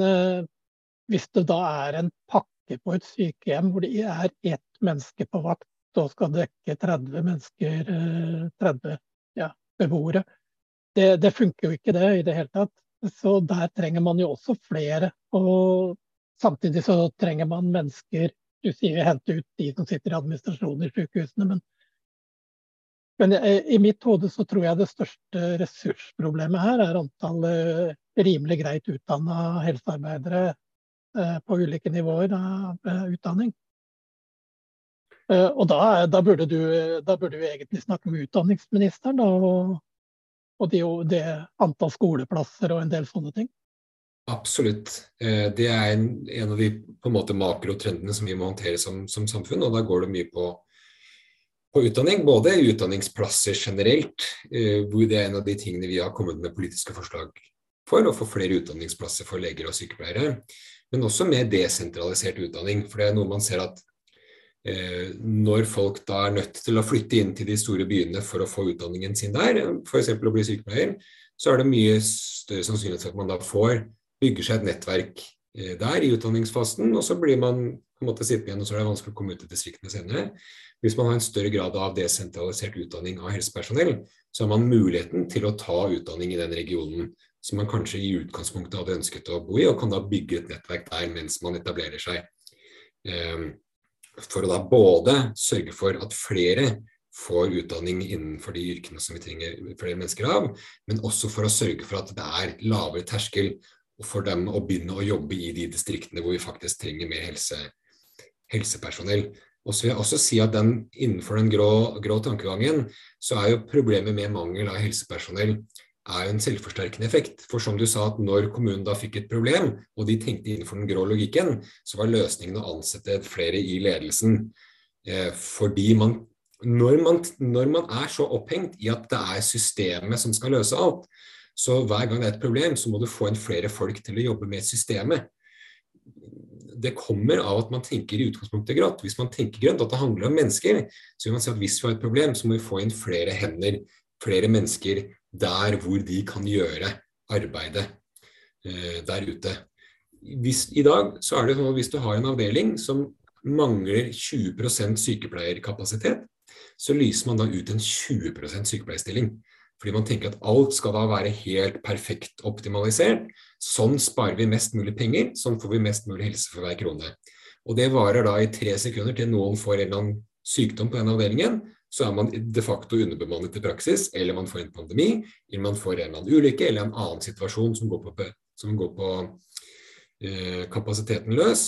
hvis det da er en pakke på et sykehjem hvor det er ett menneske på vakt og skal dekke 30 mennesker, 30 ja, beboere, det, det, funker jo ikke det i det hele tatt. Så der trenger man jo også flere. Og samtidig så trenger man mennesker Du sier hente ut de som sitter i administrasjonen i sykehusene, men Men i mitt hode så tror jeg det største ressursproblemet her er antallet rimelig greit utdanna helsearbeidere på ulike nivåer av utdanning. Og da, da, burde du, da, burde vi egentlig snakke med utdanningsministeren da, og, og det, det antall skoleplasser og en del sånne ting. Absolutt. Eh, det er en, en av de på en måte makrotrendene som vi må håndtere som, som samfunn. og Da går det mye på, på, utdanning. Både utdanningsplasser generelt, eh, hvor det er en av de tingene vi har kommet med politiske forslag for, å få flere utdanningsplasser for leger og sykepleiere. Men også med desentralisert utdanning. For det er noe man ser at når folk da er nødt til å flytte inn til de store byene for å få utdanningen sin der, f.eks. å bli sykepleier, så er det mye større sannsynlighet for at man da får bygger seg et nettverk eh, der i utdanningsfasen, og så blir man på en måte sittende igjen, og så er det vanskelig å komme ut i distriktene senere. Hvis man har en større grad av desentralisert utdanning av helsepersonell, så har man muligheten til å ta utdanning i den regionen som man kanskje i utgangspunktet hadde ønsket å bo i, og kan da bygge et nettverk der mens man etablerer seg. Ehm, for å da både sørge for at flere får utdanning innenfor de yrkene som vi trenger flere mennesker av, men også for å sørge for at det er lavere terskel for dem å begynne å jobbe i de distriktene hvor vi faktisk trenger mer helse, helsepersonell. Og så vil jeg også si at den, Innenfor den grå, grå, tankegangen så er jo problemet med mangel av helsepersonell er jo en selvforsterkende effekt. For som du sa, at når kommunen da fikk et problem, og de tenkte innenfor den grå logikken, så var løsningen å ansette flere i ledelsen. Eh, fordi man når, man når man er så opphengt i at det er systemet som skal løse alt, så hver gang det er et problem, så må du få inn flere folk til å jobbe med systemet. Det kommer av at man tenker i utgangspunktet grått. Hvis man tenker grønt, at det handler om mennesker, så vil man si at hvis vi har et problem, så må vi få inn flere hender, flere mennesker der hvor de kan gjøre arbeidet eh, der ute. Hvis, I dag så er det sånn at hvis du har en avdeling som mangler 20% sykepleierkapasitet, så lyser man da ut en 20% sykepleierstilling. Fordi man tenker at alt skal da være helt perfekt optimalisert. Sånn sparer vi mest mulig penger, sånn får vi mest mulig helse for hver krone. Og det varer da i tre sekunder til noen får en eller annen sykdom på den avdelingen. Så er man de facto underbemannet i praksis, eller man får en pandemi, eller man får en eller annen ulykke, eller en annen situasjon som går på, som går på eh, kapasiteten løs.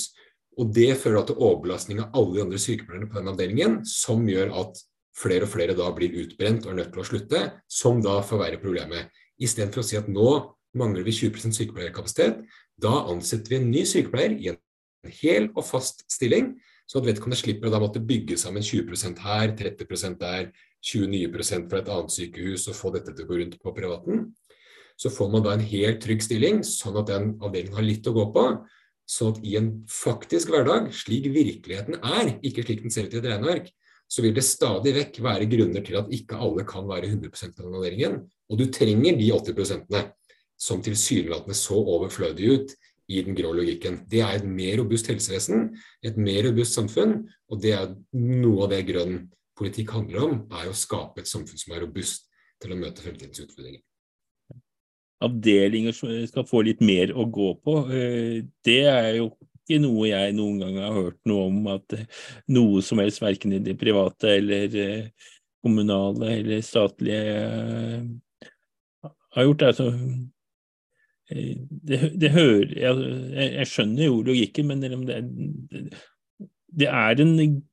Og det fører til overbelastning av alle de andre sykepleierne på den avdelingen, som gjør at flere og flere da blir utbrent og er nødt til å slutte, som da forverrer problemet. Istedenfor å si at nå mangler vi 20% sykepleierkapasitet, da ansetter vi en ny sykepleier i en hel og fast stilling, så at vedkommende slipper å da måtte bygge sammen 20% her, 30 der, 20 nye prosent fra et annet sykehus og få dette til å gå rundt på privaten. Så får man da en helt trygg stilling, sånn at den avdelingen har litt å gå på. Sånn at i en faktisk hverdag, slik virkeligheten er, ikke slik den ser ut i et regneark, så vil det stadig vekk være grunner til at ikke alle kan være 100 av avdelingen. Og du trenger de 80 som tilsynelatende så overflødige ut i den grå logikken. Det er et mer robust helsevesen, et mer robust samfunn, og det er noe av det grønn politikk handler om, er å skape et samfunn som er robust til å møte fremtidens utfordringer. Avdelinger som skal få litt mer å gå på, eh, det er jo ikke noe jeg noen gang har hørt noe om at noe som helst, verken i det private eller eh, kommunale eller statlige, eh, har gjort. Altså, eh, det, det hører jeg, jeg, skjønner jo logikken, men det, det er en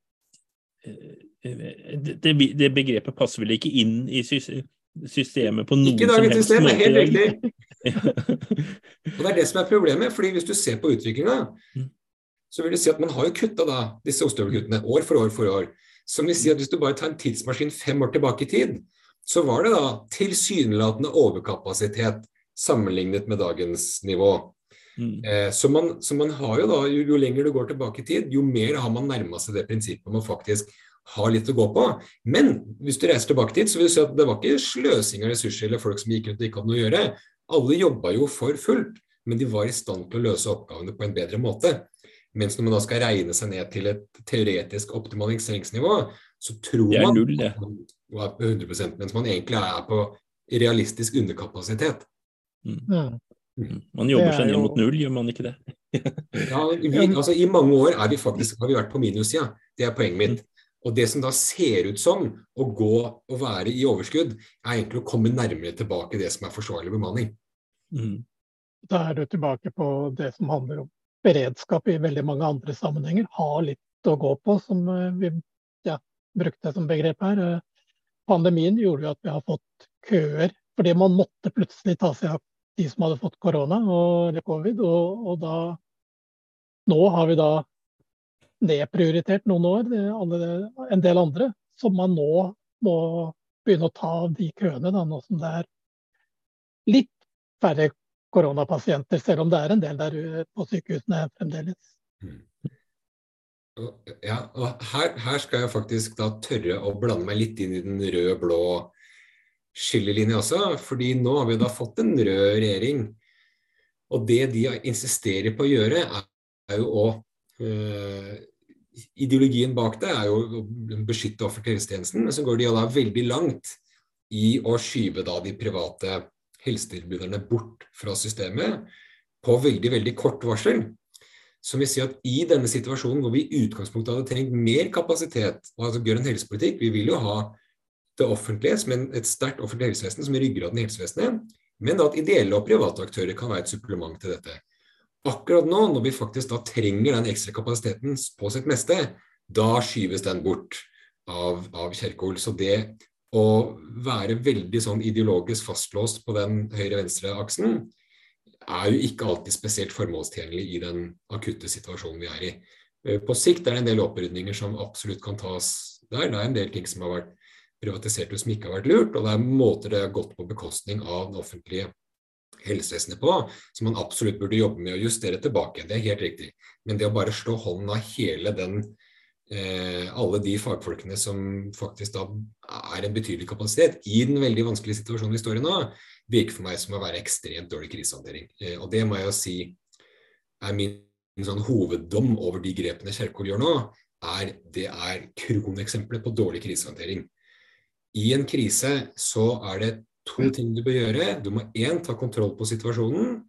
det, det, begrepet passer vel ikke inn i systemet på noen som helst system, måte. Helt riktig. *laughs* og Det er det som er problemet. fordi Hvis du ser på utviklinga, mm. så vil du si at man har jo kutta disse ostehøvelkuttene år for år for år. Som vil si at Hvis du bare tar en tidsmaskin fem år tilbake i tid, så var det da tilsynelatende overkapasitet sammenlignet med dagens nivå. Mm. Eh, så, man, så, man, har jo da, jo, jo, lenger du går tilbake i tid, jo mer har man nærma seg det prinsippet man faktisk har litt å gå på. Men hvis du reiser tilbake dit, så vil du se at det var ikke sløsing av ressurser eller folk som gikk rundt og ikke hadde noe å gjøre. Alle jobba jo for fullt, men de var i stand til å løse oppgavene på en bedre måte. Mens når man da skal regne seg ned til et teoretisk optimaliseringsnivå, så tror man null, at man er på 100 mens man egentlig er på realistisk underkapasitet. Mm. mm. Man jobber seg ned jo... mot null, gjør man ikke det? *laughs* ja, vi, altså, I mange år vi faktisk, har vi vært på minussida. Det er poenget mitt. Og det som da ser ut som å gå og være i overskudd, er egentlig å komme nærmere tilbake det som er forsvarlig bemanning. Mm. Da er du tilbake på det som handler om beredskap i veldig mange andre sammenhenger. Ha litt å gå på, som eh, vi ja, brukte som begrep her. Eh, pandemien gjorde jo at vi har fått køer fordi man måtte plutselig ta seg av de som hadde fått korona eller covid. Og, og da Nå har vi da nedprioritert noen år, alle, en del andre, som man nå må begynne å ta av de køene, da, nå som det er litt færre koronapasienter, selv om det er en del der på sykehusene fremdeles. Mm. Ja, og her, her, skal jeg faktisk da tørre å blande meg litt inn i den rød-blå skillelinja også. fordi nå har vi da fått en rød regjering. Og det de insisterer på å gjøre, er, er jo å øh, ideologien bak det er jo å beskytte offentlig helsetjenesten, men så går de da veldig langt i å skyve da de private helsetilbyderne bort fra systemet på veldig, veldig kort varsel. Som vil si at i denne situasjonen hvor vi i utgangspunktet hadde trengt mer kapasitet, og altså grønn helsepolitikk, vi vil jo ha det offentlige som et sterkt offentlig helsevesen som ryggraden i helsevesenet, men at ideelle og private aktører kan være et supplement til dette. Akkurat nå, når vi faktisk da trenger den ekstra kapasiteten på sitt meste, da skyves den bort av, av Kjerkol. Så det å være veldig sånn ideologisk fastlåst på den høyre-venstre-aksen, er jo ikke alltid spesielt formålstjenlig i den akutte situasjonen vi er i. Eh, på sikt er det en del opprydninger som absolutt kan tas der. Det er en del ting som har vært privatisert ut som ikke har vært lurt, og det er måter det har gått på bekostning av den offentlige helsevesenet på, som man absolutt burde jobbe med å justere tilbake. Det er helt riktig. Men det å bare slå hånden av hele den eh, alle de fagfolkene som faktisk da er en betydelig kapasitet i den veldig vanskelige situasjonen vi står i nå, virker for meg som å være ekstremt dårlig krisehåndtering. Eh, og det må jeg jo si er min sånn hoveddom over de grepene Kjerkol gjør nå, er det er kroneksempler på dårlig krisehåndtering. I en krise så er det to ting du bør gjøre. Du må én ta kontroll på situasjonen.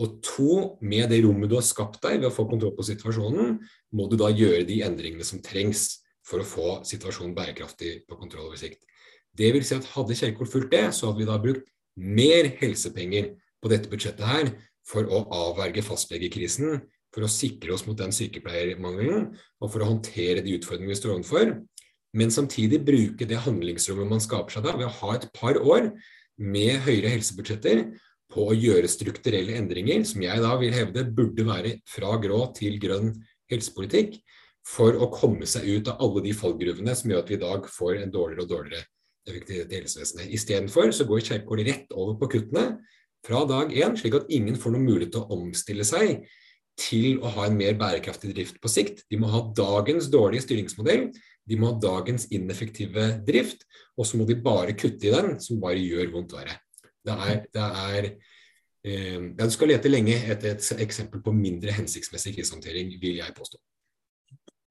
Og to, med det rommet du har skapt deg ved å få kontroll på situasjonen, må du da gjøre de endringene som trengs for å få situasjonen bærekraftig på kontroll over sikt. Det vil si at Hadde Kjerkol fulgt det, så hadde vi da brukt mer helsepenger på dette budsjettet her for å avverge fastlegekrisen, for å sikre oss mot den sykepleiermangelen og for å håndtere de utfordringene vi står overfor. Men samtidig bruke det handlingsrommet man skaper seg da ved å ha et par år med høyere helsebudsjetter på å gjøre strukturelle endringer, som jeg da vil hevde burde være fra grå til grønn helsepolitikk, for å komme seg ut av alle de fallgruvene som gjør at vi i dag får en dårligere og dårligere effektivitet i helsevesenet. Istedenfor så går Kjerkol rett over på kuttene fra dag én, slik at ingen får noen mulighet til å omstille seg til å ha en mer bærekraftig drift på sikt. De må ha dagens dårlige styringsmodell de må ha dagens ineffektive drift, og så må de bare kutte i den, som bare gjør vondt verre. Det er, det er eh, ja, Du skal lete lenge etter et eksempel på mindre hensiktsmessig krisehåndtering, vil jeg påstå.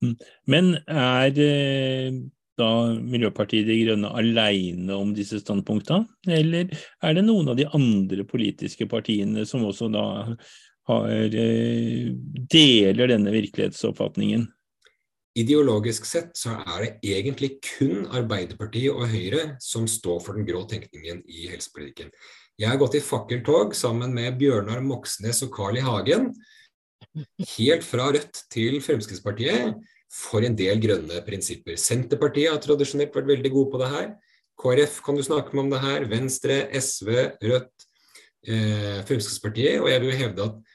Mm. Men er eh, da Miljøpartiet De Grønne alene om disse standpunktene, eller er det noen av de andre politiske partiene som også da har, eh, deler denne virkelighetsoppfatningen? Ideologisk sett så er det egentlig kun Arbeiderpartiet og Høyre som står for den grå tenkningen i helsepolitikken. Jeg har gått i fakkeltog sammen med Bjørnar Moxnes og Carl I. Hagen, helt fra Rødt til Fremskrittspartiet, for en del grønne prinsipper. Senterpartiet har tradisjonelt vært veldig gode på det her. KrF kan du snakke med om det her. Venstre, SV, Rødt, eh, Fremskrittspartiet. Og jeg vil hevde at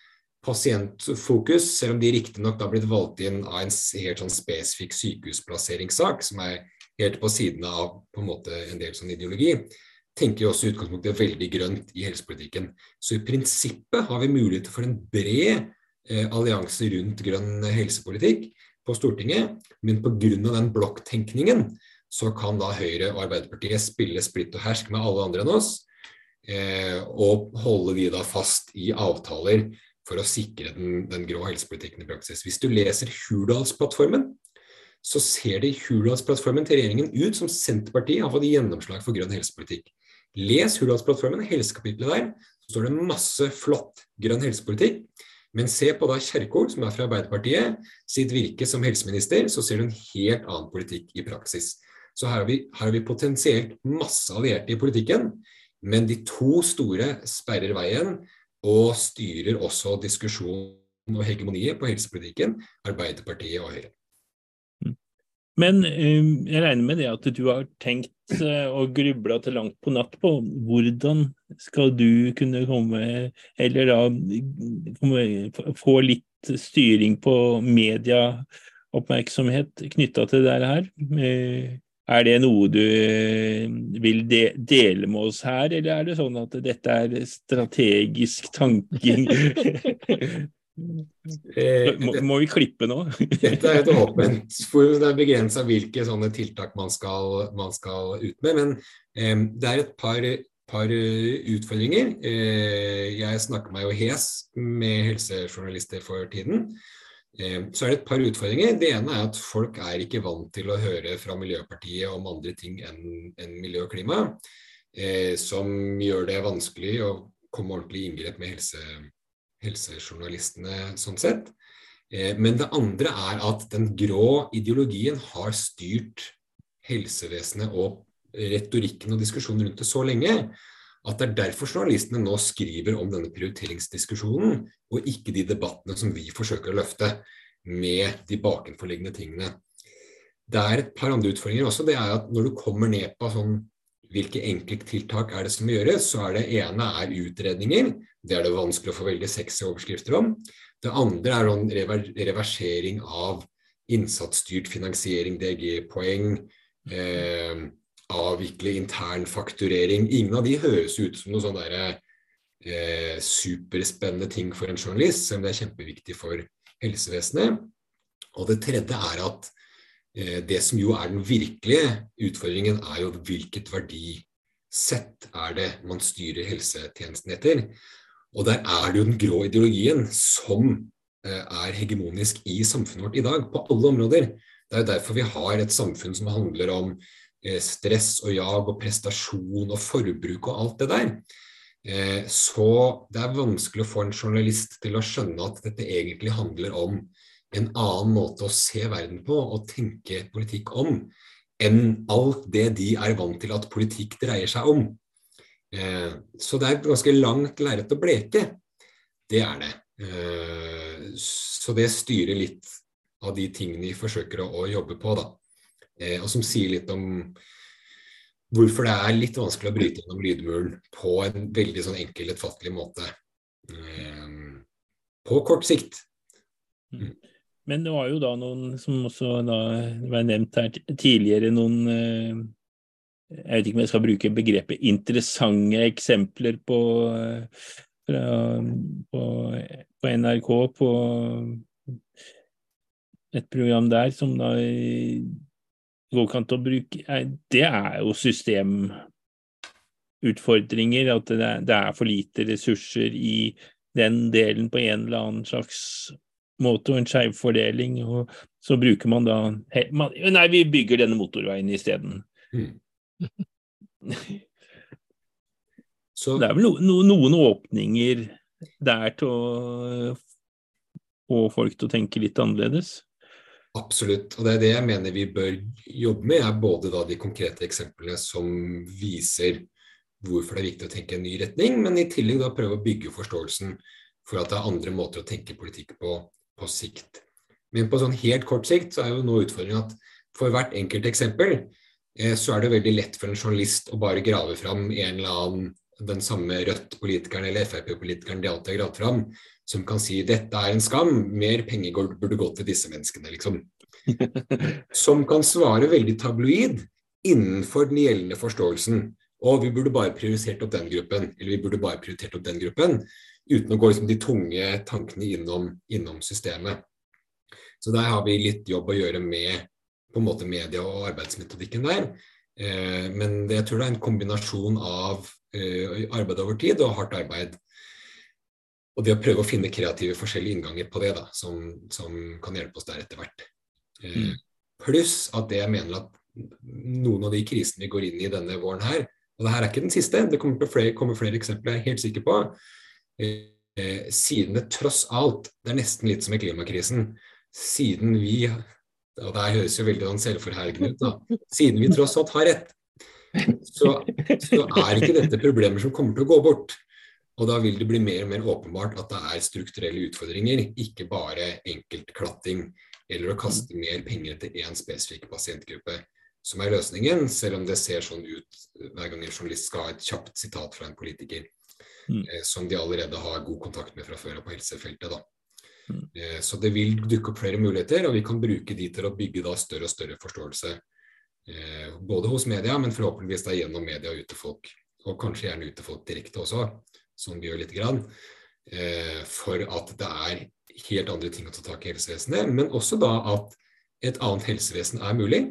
pasientfokus, selv om de riktignok har blitt valgt inn av en helt sånn spesifikk sykehusplasseringssak, som er helt på siden av på en måte en del sånn ideologi, tenker jo også i utgangspunktet veldig grønt i helsepolitikken. Så i prinsippet har vi muligheter for en bred eh, allianse rundt grønn helsepolitikk på Stortinget, men pga. den blokktenkningen så kan da Høyre og Arbeiderpartiet spille splitt og hersk med alle andre enn oss, eh, og holde de da fast i avtaler for å sikre den, den grå helsepolitikken i praksis. Hvis du leser Hurdalsplattformen, så ser det i Hurdalsplattformen til regjeringen ut som Senterpartiet har fått gjennomslag for grønn helsepolitikk. Les Hurdalsplattformen, helsekapitlet der, så står det masse flott grønn helsepolitikk. Men se på da Kjerkol, som er fra Arbeiderpartiet, sitt virke som helseminister, så ser du en helt annen politikk i praksis. Så her har vi, her har vi potensielt masse allierte i politikken, men de to store sperrer veien og styrer også diskusjonen og hegemoniet på helsepolitikken, Arbeiderpartiet og Høyre. Men um, jeg regner med det at du har tenkt uh, og grubla til langt på natt på hvordan skal du kunne komme, eller da komme, få litt styring på medieoppmerksomhet knytta til det her? Er det noe du vil de dele med oss her, eller er det sånn at dette er strategisk tanking? *laughs* Eh, må, må, vi klippe nå? *laughs* Dette er et åpent forum. Det er begrensa hvilke sånne tiltak man skal, man skal ut med. Men eh, det er et par, par utfordringer. Eh, jeg snakker meg jo hes med helsejournalister for tiden. Eh, så er det et par utfordringer. Det ene er at folk er ikke vant til å høre fra Miljøpartiet om andre ting enn enn miljø og klima, eh, som gjør det vanskelig å komme ordentlig i inngrep med helse helsejournalistene sånn sett. Eh, men det andre er at den grå ideologien har styrt helsevesenet og retorikken og diskusjonen rundt det så lenge at det er derfor journalistene nå skriver om denne prioriteringsdiskusjonen, og ikke de debattene som vi forsøker å løfte med de bakenforliggende tingene. Det er et par andre utfordringer også. det er at Når du kommer ned på sånn hvilke enkelttiltak er det som må gjøres, så er det ene er utredninger. Det er det vanskelig å få veldig sexy overskrifter om. Det andre er sånn reversering av innsatsstyrt finansiering, DG-poeng. Eh, avvikle internfakturering. Ingen av de høres ut som noe sånn derre eh, superspennende ting for en journalist, selv om det er kjempeviktig for helsevesenet. Og det tredje er at Eh, det som jo er den virkelige utfordringen, er jo hvilket verdisett er det man styrer helsetjenesten etter. Og der er det jo den grå ideologien som eh, er hegemonisk i samfunnet vårt i dag, på alle områder. Det er jo derfor vi har et samfunn som handler om stress og jag og prestasjon og forbruk og alt det der. Så det er vanskelig å få en journalist til å skjønne at dette egentlig handler om en annen måte å se verden på og tenke politikk om enn alt det de er vant til at politikk dreier seg om. Eh, så det er et ganske langt lerret å bleke. Det er det. Eh, så det styrer litt av de tingene vi forsøker å jobbe på, da. Eh, og som sier litt om hvorfor det er litt vanskelig å bryte gjennom lydmuren på en veldig sånn enkel, lettfattelig måte. På kort sikt. Mm. Men det var jo da noen som også da var nevnt her tidligere, noen eh, Jeg vet ikke om jeg skal bruke begrepet interessante eksempler på, fra, på, på NRK, på et program der som da går ikke an å bruke Det er jo systemutfordringer. At det er, det er for lite ressurser i den delen på en eller annen slags måte og en skjevfordeling, og så bruker man da man, Nei, vi bygger denne motorveien isteden. Mm. *laughs* det er vel no, no, noen åpninger der til å få folk til å tenke litt annerledes? Absolutt. Og det er det jeg mener vi bør jobbe med, er både da de konkrete eksemplene som viser hvorfor det er viktig å tenke en ny retning, men i tillegg da prøve å bygge forståelsen for at det er andre måter å tenke politikk på på sikt. Men på sånn helt kort sikt så er jo nå utfordringen at for hvert enkelt eksempel eh, så er det veldig lett for en journalist å bare grave fram en eller annen den samme Rødt-politikeren eller Frp-politikeren de alltid har gravd fram, som kan si dette er en skam, mer penger burde gått til disse menneskene, liksom. *laughs* Som kan svare veldig tabloid innenfor den gjeldende forståelsen. Og vi burde bare prioritert opp den gruppen, eller vi burde bare prioritert opp den gruppen uten å gå liksom, de tunge tankene innom, innom, systemet. Så der har vi litt jobb å gjøre med på en måte media og arbeidsmetodikken der. Eh, men jeg tror det er en kombinasjon av eh, arbeid over tid og hardt arbeid. Og det å prøve å finne kreative forskjellige innganger på det, da, som, som kan hjelpe oss der etter hvert. Eh, mm. Pluss at det jeg mener at noen av de krisene vi går inn i denne våren her, og det her er ikke den siste, det kommer, flere, kommer flere eksempler jeg er helt sikker på, Eh, eh, siden det tross alt Det er nesten litt som i klimakrisen. Siden vi og det høres jo veldig selvforhergende selvforherligende ut, da. Siden vi tross alt har rett, så, så er ikke dette problemer som kommer til å gå bort. Og da vil det bli mer og mer åpenbart at det er strukturelle utfordringer, ikke bare enkeltklatting eller å kaste mer penger til én spesifikk pasientgruppe som er løsningen, selv om det ser sånn ut hver gang en journalist skal ha et kjapt sitat fra en politiker mm. eh, som de allerede har god kontakt med fra før på helsefeltet. da. Mm. Eh, så det vil dukke opp flere muligheter, og vi kan bruke de til å bygge da større og større forståelse. Eh, både hos media, men forhåpentligvis da gjennom media ut til folk. Og kanskje gjerne ut til folk direkte også, som vi gjør lite grann. Eh, for at det er helt andre ting å ta tak i helsevesenet, men også da at et annet helsevesen er mulig.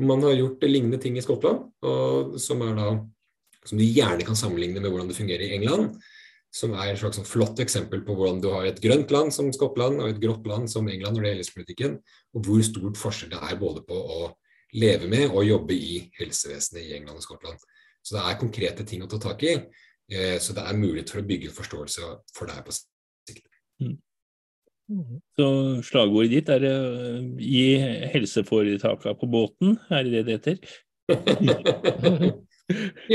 Man har gjort lignende ting i Skottland, som, da, som du gjerne kan sammenligne med hvordan det fungerer i England. Som er et slags sånn flott eksempel på hvordan du har et grønt land som Skottland og et grått land som England når det gjelder helsepolitikken, og hvor stort forskjell det er både på å leve med og jobbe i helsevesenet i England og Skottland. Så det er konkrete ting å ta tak i. Eh, så det er mulighet for å bygge forståelse for det her på sikt. Mm. Så slagordet ditt er å gi helseforetaka på båten, er det det det heter? *laughs* *laughs*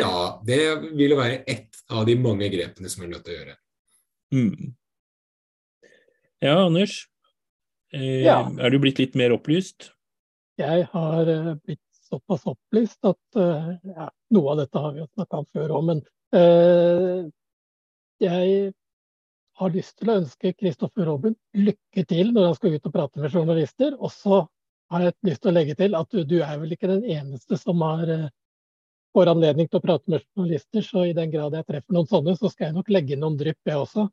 ja, det vil jo være ett av de mange grepene som vi er nødt til å gjøre. Mm. Ja, Anders. Eh, ja. Er du blitt litt mer opplyst? Jeg har uh, blitt såpass opplyst at uh, ja, noe av dette har vi jo snakka om før òg, men uh, jeg har lyst til å ønske Kristoffer Robin lykke til når han skal ut og prate med journalister. Og så har jeg lyst til å legge til at du, du er vel ikke den eneste som har, får anledning til å prate med journalister, så i den grad jeg treffer noen sånne, så skal jeg nok legge inn noen drypp, jeg også.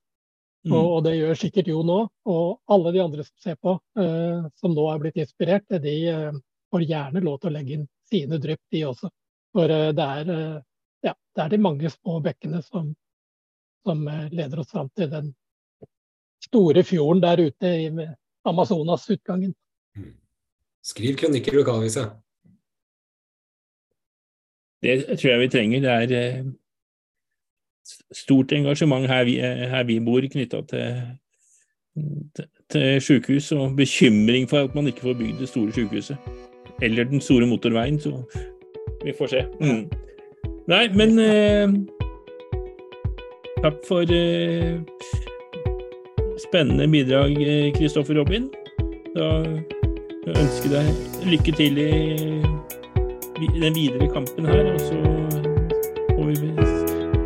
Mm. Og, og, det gjør sikkert Jo nå. Og alle de andre som ser på, uh, som nå er blitt inspirert, de uh, får gjerne lov til å legge inn sine drypp, de også. For uh, det, er, ja, det er de mange små bekkene som som leder oss fram til den store fjorden der ute i Amazonas-utgangen. Mm. Skriv kronikker i lokalavisa. Det tror jeg vi trenger. Det er eh, stort engasjement her vi, eh, her vi bor knytta til, til, sykehus, og bekymring for at man ikke får bygd det store sykehuset. Eller den store motorveien, så vi får se. Mm. Nei, men eh, Takk for eh, spennende bidrag, Kristoffer Robin. Da ønsker jeg deg lykke til i den videre kampen her. Og så får vi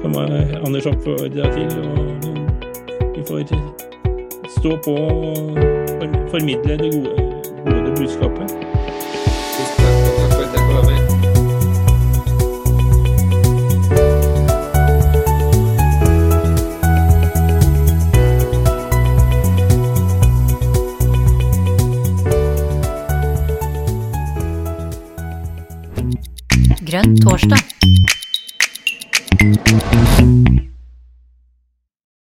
komme Anders oppfordra til, og vi får stå på og formidle det gode, gode budskapet. Torsdag.